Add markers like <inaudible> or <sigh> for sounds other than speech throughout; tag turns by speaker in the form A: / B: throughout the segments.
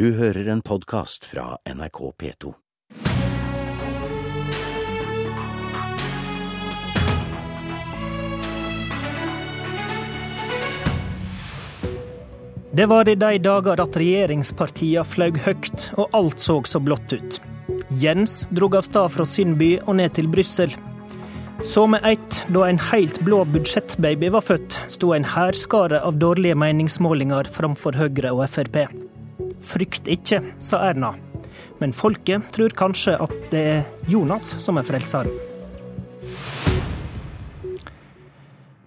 A: Du hører en podkast fra NRK P2.
B: Det var i de dager at regjeringspartiene fløy høyt og alt så så blått ut. Jens drog av sted fra sin by og ned til Brussel. Så med ett, da en helt blå budsjettbaby var født, sto en hærskare av dårlige meningsmålinger framfor Høyre og Frp. Frykt ikke, sa Erna. Men folket tror kanskje at det er Jonas som er frelseren.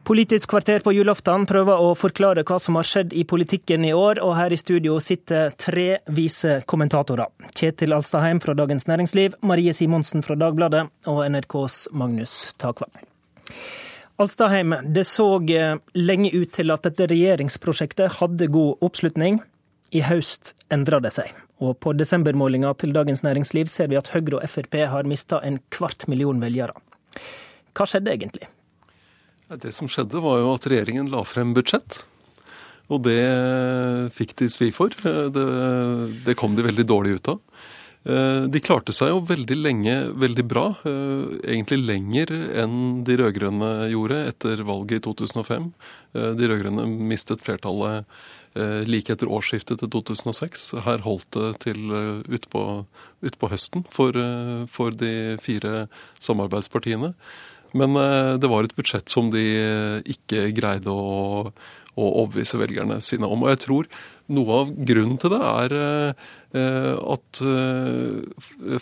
B: Politisk kvarter på julaften prøver å forklare hva som har skjedd i politikken i år, og her i studio sitter tre vise kommentatorer. Kjetil Alstadheim fra Dagens Næringsliv, Marie Simonsen fra Dagbladet og NRKs Magnus Takvam. Alstadheim, det så eh, lenge ut til at dette regjeringsprosjektet hadde god oppslutning. I høst endrer det seg. Og på desembermålinga til Dagens Næringsliv ser vi at Høyre og Frp har mista en kvart million velgere. Hva skjedde egentlig?
C: Det som skjedde, var jo at regjeringen la frem budsjett. Og det fikk de svi for. Det, det, kom de veldig dårlig ut av. De klarte seg jo veldig lenge veldig bra. Egentlig lenger enn de rød-grønne gjorde etter valget i 2005. De rød-grønne mistet flertallet like etter årsskiftet til 2006. Her holdt det til utpå ut på høsten for, for de fire samarbeidspartiene. Men eh, det var et budsjett som de eh, ikke greide å, å overbevise velgerne sine om. Og jeg tror noe av grunnen til det er eh, at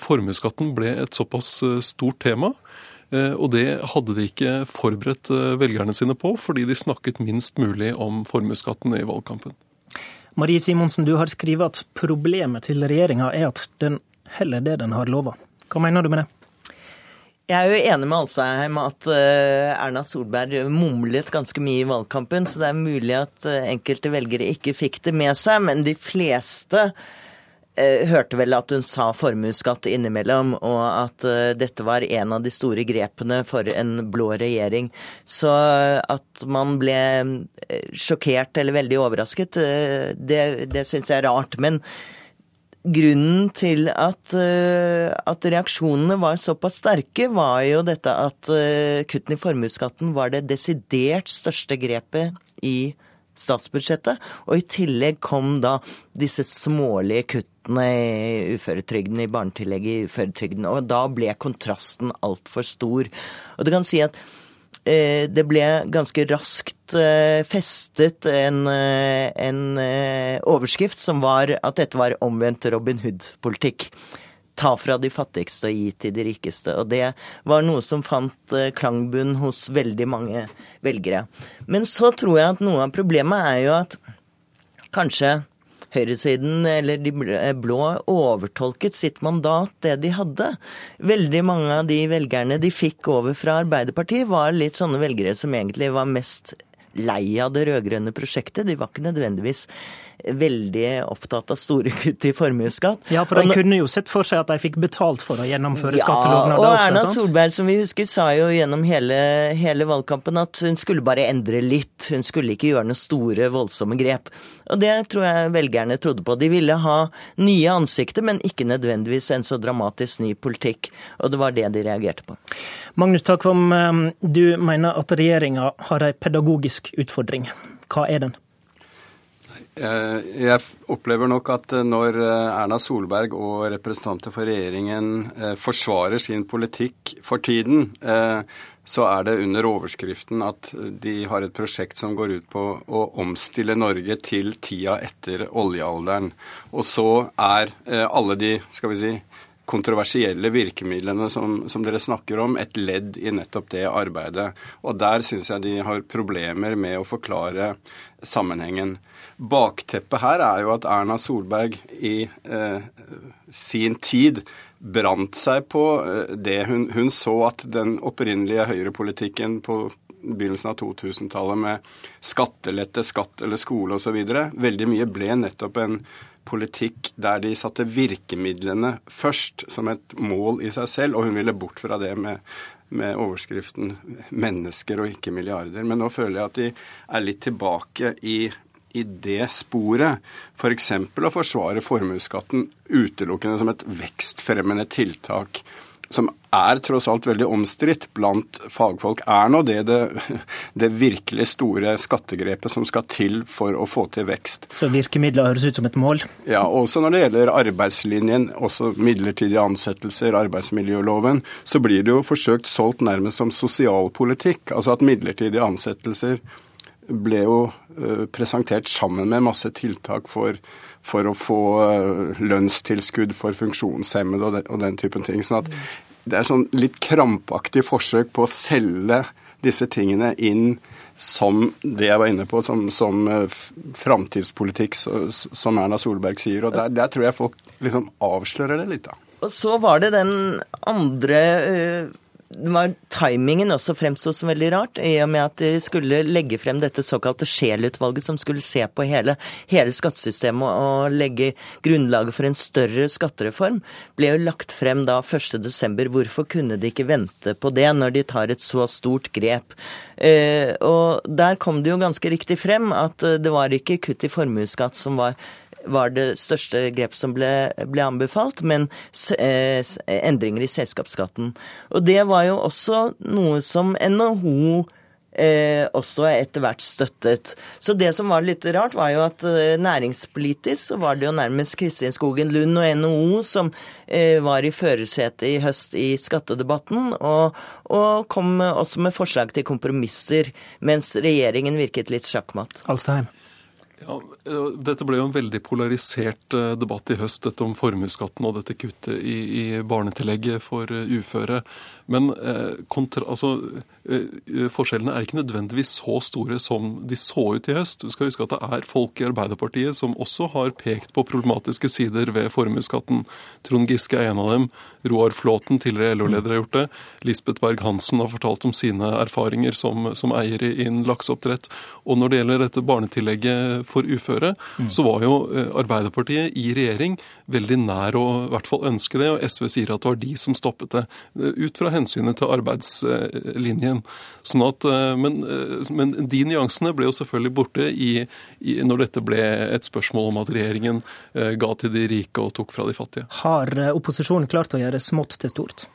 C: formuesskatten ble et såpass stort tema. Og det hadde de ikke forberedt velgerne sine på, fordi de snakket minst mulig om formuesskatten i valgkampen.
B: Marie Simonsen, du har skrevet at problemet til regjeringa er at den heller det den har lova. Hva mener du med det?
D: Jeg er jo enig med Alsheim at eh, Erna Solberg mumlet ganske mye i valgkampen, så det er mulig at eh, enkelte velgere ikke fikk det med seg, men de fleste eh, hørte vel at hun sa formuesskatt innimellom, og at dette var en av de store grepene for en blå regjering. Så at man ble sjokkert eller veldig overrasket, det, det syns jeg er rart. Men grunnen til at, at, reaksjonene var såpass sterke, var jo dette at kutten i formuesskatten var det desidert største grepet i statsbudsjettet. Og i tillegg kom da disse smålige kuttene i uføretrygden, i barnetillegget i uføretrygden. Og da ble kontrasten altfor stor. Og du kan si at Eh, det ble ganske raskt eh, festet en, eh, en, overskrift som var at dette var omvendt Robin Hood-politikk. Ta fra de fattigste og gi til de rikeste. Og det var noe som fant klangbunn hos veldig mange velgere. Men så tror jeg at noe av problemet er jo at kanskje høyresiden, eller de blå, overtolket sitt mandat, det de hadde. Veldig mange av de velgerne de fikk over fra Arbeiderpartiet, var litt sånne velgere som egentlig var mest lei av det rød-grønne prosjektet. De var ikke nødvendigvis veldig opptatt av store kutt i formuesskatt.
B: Ja, for de kunne jo sett for seg at de fikk betalt for å gjennomføre ja, skattelovnader
D: og Erna Solberg, som vi husker, sa jo gjennom hele, hele, valgkampen at hun skulle bare endre litt. Hun skulle ikke gjøre noen store, voldsomme grep. Og det tror jeg velgerne trodde på. De ville ha nye ansikter, men ikke nødvendigvis en så dramatisk ny politikk. Og det var det de reagerte på.
B: Magnus Takvam, eh, du mener at regjeringa har en pedagogisk utfordring. Hva er den?
E: Eh, jeg opplever nok at eh, når eh, Erna Solberg og representanter for regjeringen forsvarer sin politikk for tiden, så er det under overskriften at de har et prosjekt som går ut på å omstille Norge til tida etter oljealderen. Og så er alle de skal vi si, kontroversielle virkemidlene som, som, dere snakker om, et ledd i nettopp det arbeidet. Og der syns jeg de har problemer med å forklare sammenhengen. Bakteppet her er jo at Erna Solberg i eh, sin tid brant seg på eh, det hun, hun så at den opprinnelige høyrepolitikken på begynnelsen av 2000-tallet med skattelette, skatt eller skole osv. Veldig mye ble nettopp en politikk der de satte virkemidlene først som et mål i seg selv, og hun ville bort fra det med, med overskriften 'mennesker og ikke milliarder'. Men nå føler jeg at de er litt tilbake i i det sporet. F.eks. For å forsvare formuesskatten utelukkende som et vekstfremmende tiltak som er tross alt veldig omstridt blant fagfolk, er nå det, det det virkelig store skattegrepet som skal til for å få til vekst.
B: Så virkemidler høres ut som et mål?
E: Ja, også når det gjelder arbeidslinjen, også midlertidige ansettelser, arbeidsmiljøloven, så blir det jo forsøkt solgt nærmest som sosialpolitikk. Altså at midlertidige ansettelser ble jo uh, presentert sammen med masse tiltak for for å få uh, lønnstilskudd for funksjonshemmede og, og den typen ting. sånn at det er sånn litt krampaktig forsøk på å selge disse tingene inn som det jeg var inne på, som, som uh, framtidspolitikk, som Erna Solberg sier. Og der, der, tror jeg folk liksom avslører det litt, da.
D: Og så var det den andre uh var timingen også fremsto som veldig rart, i og med at de skulle legge frem dette såkalte Scheel-utvalget, som skulle se på hele, hele skattesystemet og legge grunnlaget for en større skattereform, ble jo lagt frem da 1.12. Hvorfor kunne de ikke vente på det, når de tar et så stort grep? Eh, og der kom det jo ganske riktig frem at eh, det var ikke kutt i formuesskatt som var var det største grepet som ble, ble anbefalt, men eh, endringer i selskapsskatten. Og det var jo også noe som NHO Eh, også etter hvert støttet. Så det som var litt rart, var jo at eh, næringspolitisk så var det jo nærmest Kristin Skogen Lund og NHO som eh, var i førersetet i høst i skattedebatten, og, og, kom også med forslag til kompromisser, mens regjeringen virket litt sjakkmatt.
B: Alstheim.
C: Ja, eh, dette ble jo en veldig polarisert eh, debatt i høst, dette om formuesskatten og dette kuttet i, i barnetillegget for eh, uføre. Men eh, kontra, altså, eh, forskjellene er ikke nødvendigvis så store som de så ut i høst. Du skal huske at det er folk i Arbeiderpartiet som også har pekt på problematiske sider ved formuesskatten. Trond Giske er en av dem. Roar Flåten, tidligere LO-leder, har gjort det. Lisbeth Berg-Hansen har fortalt om sine erfaringer som, som eier innen lakseoppdrett. Og når det gjelder dette barnetillegget for uføre, mm. så var jo eh, Arbeiderpartiet i regjering veldig nær å i hvert fall ønske det, og SV sier at det var de som stoppet det. Eh, ut fra hensynet til arbeidslinjen. Sånn at, eh, men, men de nyansene ble jo selvfølgelig borte i, i, når dette ble et spørsmål om at regjeringen ga til de rike og tok fra de fattige.
B: Har opposisjonen klart å gjøre smått til stort?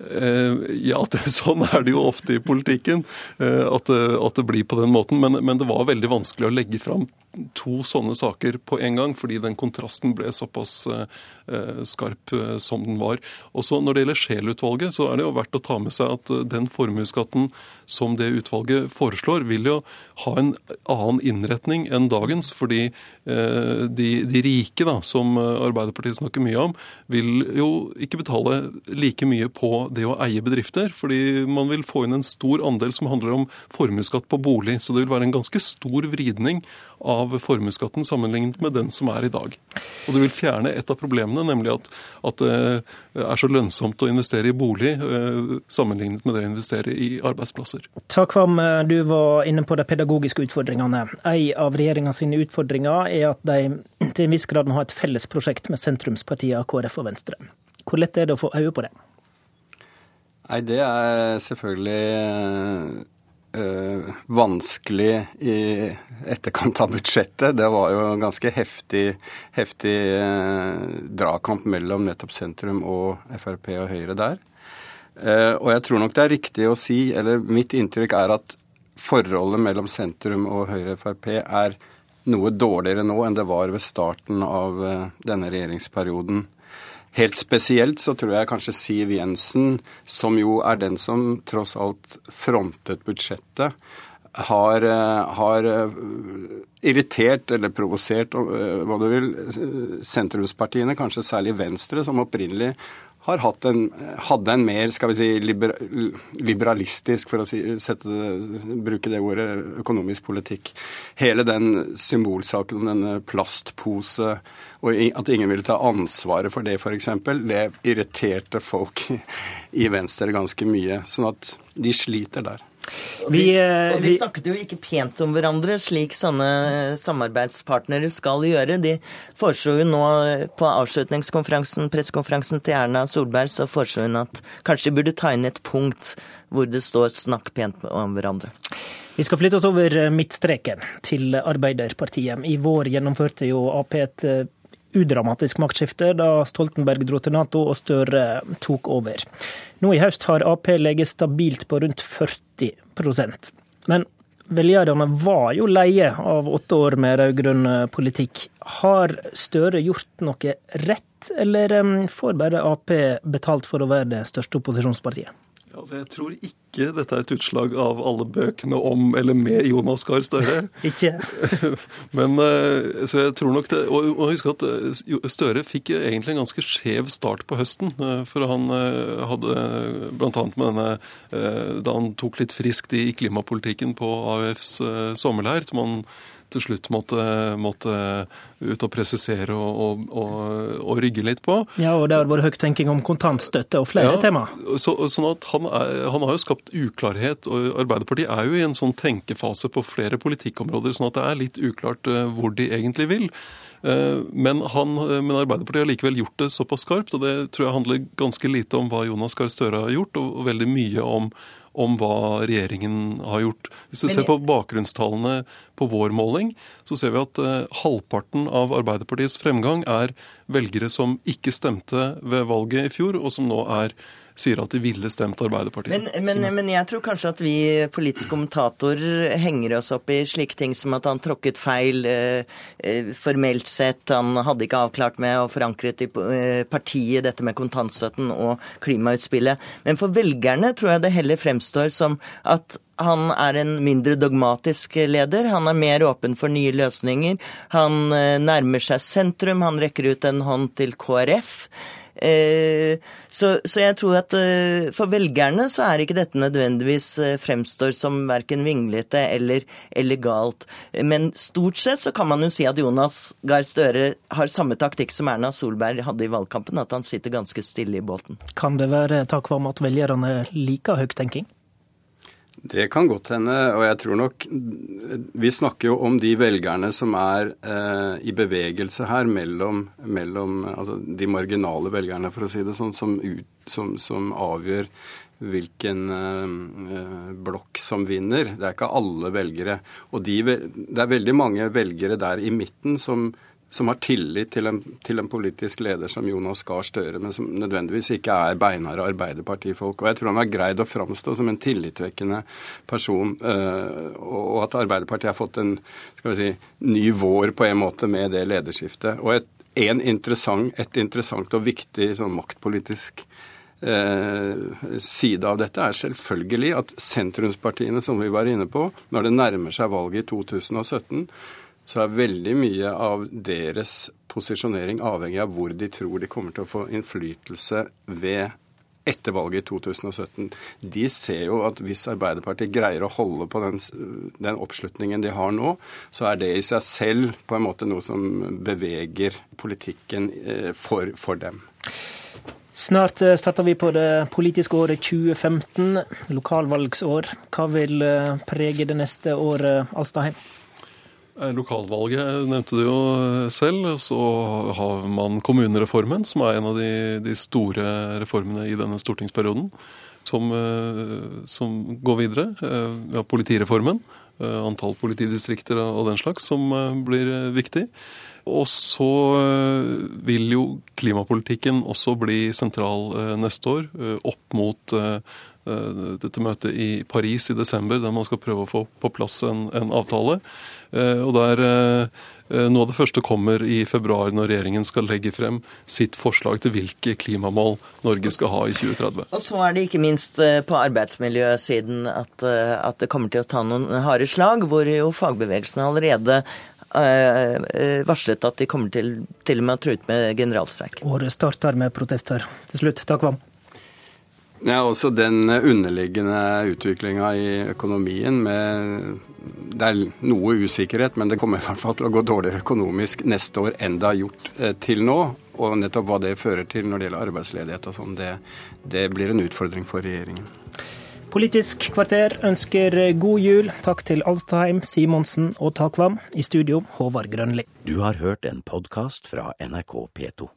C: Eh, ja, <laughs> det, sånn er det jo ofte i politikken. Eh, at det, at det blir på den måten. Men, men, det var veldig vanskelig å legge fram to sånne saker på en gang, fordi den kontrasten ble såpass eh, skarp som den var. Også Når det gjelder Scheel-utvalget, så er det jo verdt å ta med seg at den formuesskatten som det utvalget foreslår, vil jo ha en annen innretning enn dagens. Fordi de, de rike, da, som Arbeiderpartiet snakker mye om, vil jo ikke betale like mye på det å eie bedrifter. Fordi man vil få inn en stor andel som handler om formuesskatt på bolig. Så det vil være en ganske stor vridning av formuesskatten sammenlignet med den som er i dag. Og det vil fjerne et av problemene, nemlig at, at det er så lønnsomt å investere i bolig eh, sammenlignet med det å investere i arbeidsplasser.
B: Takk Kvam, du var inne på de pedagogiske utfordringene. En av regjeringa utfordringer er at de til en viss grad må ha et felles prosjekt med sentrumspartiene KrF og Venstre. Hvor lett er det å få øye på det?
E: Nei, det er selvfølgelig øh, vanskelig i etterkant av budsjettet. Det var jo en ganske heftig, heftig øh, dragkamp mellom nettopp sentrum og Frp og Høyre der. Uh, og jeg tror nok det er riktig å si, eller mitt inntrykk er at forholdet mellom sentrum og Høyre og Frp er noe dårligere nå enn det var ved starten av uh, denne regjeringsperioden. Helt spesielt så tror jeg kanskje Siv Jensen, som jo er den som tross alt frontet budsjettet, har, eh, har eh, irritert eller provosert, eh, hva du vil, sentrumspartiene, kanskje særlig Venstre, som opprinnelig har en, hadde en mer skal vi si, liber, liberalistisk, for å si, sette, bruke det ordet, økonomisk politikk. Hele den symbolsaken om denne plastpose og at ingen ville ta ansvaret for det, f.eks., det irriterte folk <laughs> i Venstre ganske mye. Sånn at de sliter der.
D: Vi, eh, og de snakket jo ikke pent om hverandre, slik sånne samarbeidspartnere skal gjøre. De foreslo jo nå på avslutningskonferansen, pressekonferansen til Erna Solberg, så foreslo hun at kanskje de burde ta inn et punkt hvor det står 'snakk pent om hverandre'.
B: Vi skal flytte oss over midtstreken, til Arbeiderpartiet. I vår gjennomførte jo Ap et eh, udramatisk maktskifte da Stoltenberg dro til Nato og Støre tok over. Nå i høst har Ap ligget stabilt på rundt 40% Men velgerne var jo leie av åtte år med rød-grønn politikk. Har Støre gjort noe rett, eller får bare Ap betalt for å være det største opposisjonspartiet?
C: Altså, jeg tror ikke dette er et utslag av alle bøkene om eller med Jonas Gahr Støre. <laughs>
B: ikke. <laughs>
C: Men eh, så jeg tror nok det, Og, og husk at eh, Støre fikk egentlig en ganske skjev start på høsten. Eh, for han hadde bl.a. med denne Da han tok litt friskt i klimapolitikken på AUFs sommerleir, som han til slutt måtte, måtte ut og presisere og, og, og, og, rygge litt på.
B: Ja, og det har vært høyttenking om kontantstøtte og flere ja, tema.
C: Så, sånn at han, er, han, har jo skapt uklarhet, og Arbeiderpartiet er jo i en sånn tenkefase på flere politikkområder, sånn at det er litt uklart eh, hvor de egentlig vil. Eh, men, han, men, Arbeiderpartiet har likevel gjort det såpass skarpt, og det tror jeg handler ganske lite om hva Jonas Gahr Støre har gjort, og veldig mye om om hva regjeringen har gjort. Hvis du ser på bakgrunnstallene på vår måling, så ser vi at halvparten av Arbeiderpartiets fremgang er velgere som ikke stemte ved valget i fjor, og som nå er sier at de ville stemt Arbeiderpartiet.
D: Men, men, men, jeg tror kanskje at vi politisk kommentator henger oss opp i slike ting som at han tråkket feil eh, eh, formelt sett. Han hadde ikke avklart med og forankret i eh, partiet dette med kontantstøtten og klimautspillet. Men for velgerne tror jeg det heller fremstår som at han er en mindre dogmatisk leder. Han er mer åpen for nye løsninger. Han eh, nærmer seg sentrum. Han rekker ut en hånd til KrF. Eh, så, så, jeg tror at eh, for velgerne så er ikke dette nødvendigvis eh, fremstår som verken vinglete eller, eller galt. Men stort sett så kan man jo si at Jonas Gahr Støre har samme taktikk som Erna Solberg hadde i valgkampen, at han sitter ganske stille i båten.
B: Kan det være takk for at velgerne liker høyttenking?
E: Det kan godt hende, og jeg tror nok Vi snakker jo om de velgerne som er eh, i bevegelse her mellom, mellom altså de marginale velgerne, for å si det sånn, som, ut, som, som avgjør hvilken eh, blokk som vinner. Det er ikke alle velgere. Og de, det er veldig mange velgere der i midten som som har tillit til en, til en, politisk leder som Jonas Gahr Støre, men som nødvendigvis ikke er beinharde arbeiderpartifolk. Og jeg tror han har greid å framstå som en tillitvekkende person, øh, og at Arbeiderpartiet har fått en si, ny vår på en måte med det lederskiftet. Og et, interessant, et interessant og viktig sånn maktpolitisk Eh, side av dette er selvfølgelig at sentrumspartiene, som vi var inne på, når det nærmer seg valget i 2017, så er veldig mye av deres posisjonering avhengig av hvor de tror de kommer til å få innflytelse ved etter valget i 2017. De ser jo at hvis Arbeiderpartiet greier å holde på den, den, oppslutningen de har nå, så er det i seg selv på en måte noe som beveger politikken eh, for, for dem.
B: Snart eh, starter vi på det politiske året 2015, lokalvalgsår. Hva vil eh, prege det neste året, Alstaheim?
C: Eh, lokalvalget nevnte du jo selv. Så har man kommunereformen, som er en av de, de store reformene i denne stortingsperioden. Som, eh, som går videre. Eh, vi har politireformen. Antall politidistrikter og den slags, som blir viktig. Og så vil jo klimapolitikken også bli sentral neste år, opp mot dette møtet i Paris i desember, der man skal prøve å få på plass en, en avtale. Eh, og der eh, noe av det første kommer i februar, når regjeringen skal legge frem sitt forslag til hvilke klimamål Norge skal ha i 2030.
D: Og så er det ikke minst eh, på arbeidsmiljøsiden at, at det kommer til å ta noen harde slag, hvor jo fagbevegelsen allerede varslet at de kommer til, til og med å true ut med generalstreik.
B: Året starter med protester. Til slutt, takk Vam.
E: Ja, også den underliggende utviklinga i økonomien med Det er noe usikkerhet, men det kommer i hvert fall til å gå dårligere økonomisk neste år enn det har gjort eh, til nå. Og nettopp hva det fører til når det gjelder arbeidsledighet og sånn, det, det blir en utfordring for regjeringen.
B: Politisk kvarter ønsker god jul. Takk til Alstheim, Simonsen og Takvam. I studio, Håvard Grønli.
A: Du har hørt en podkast fra NRK P2.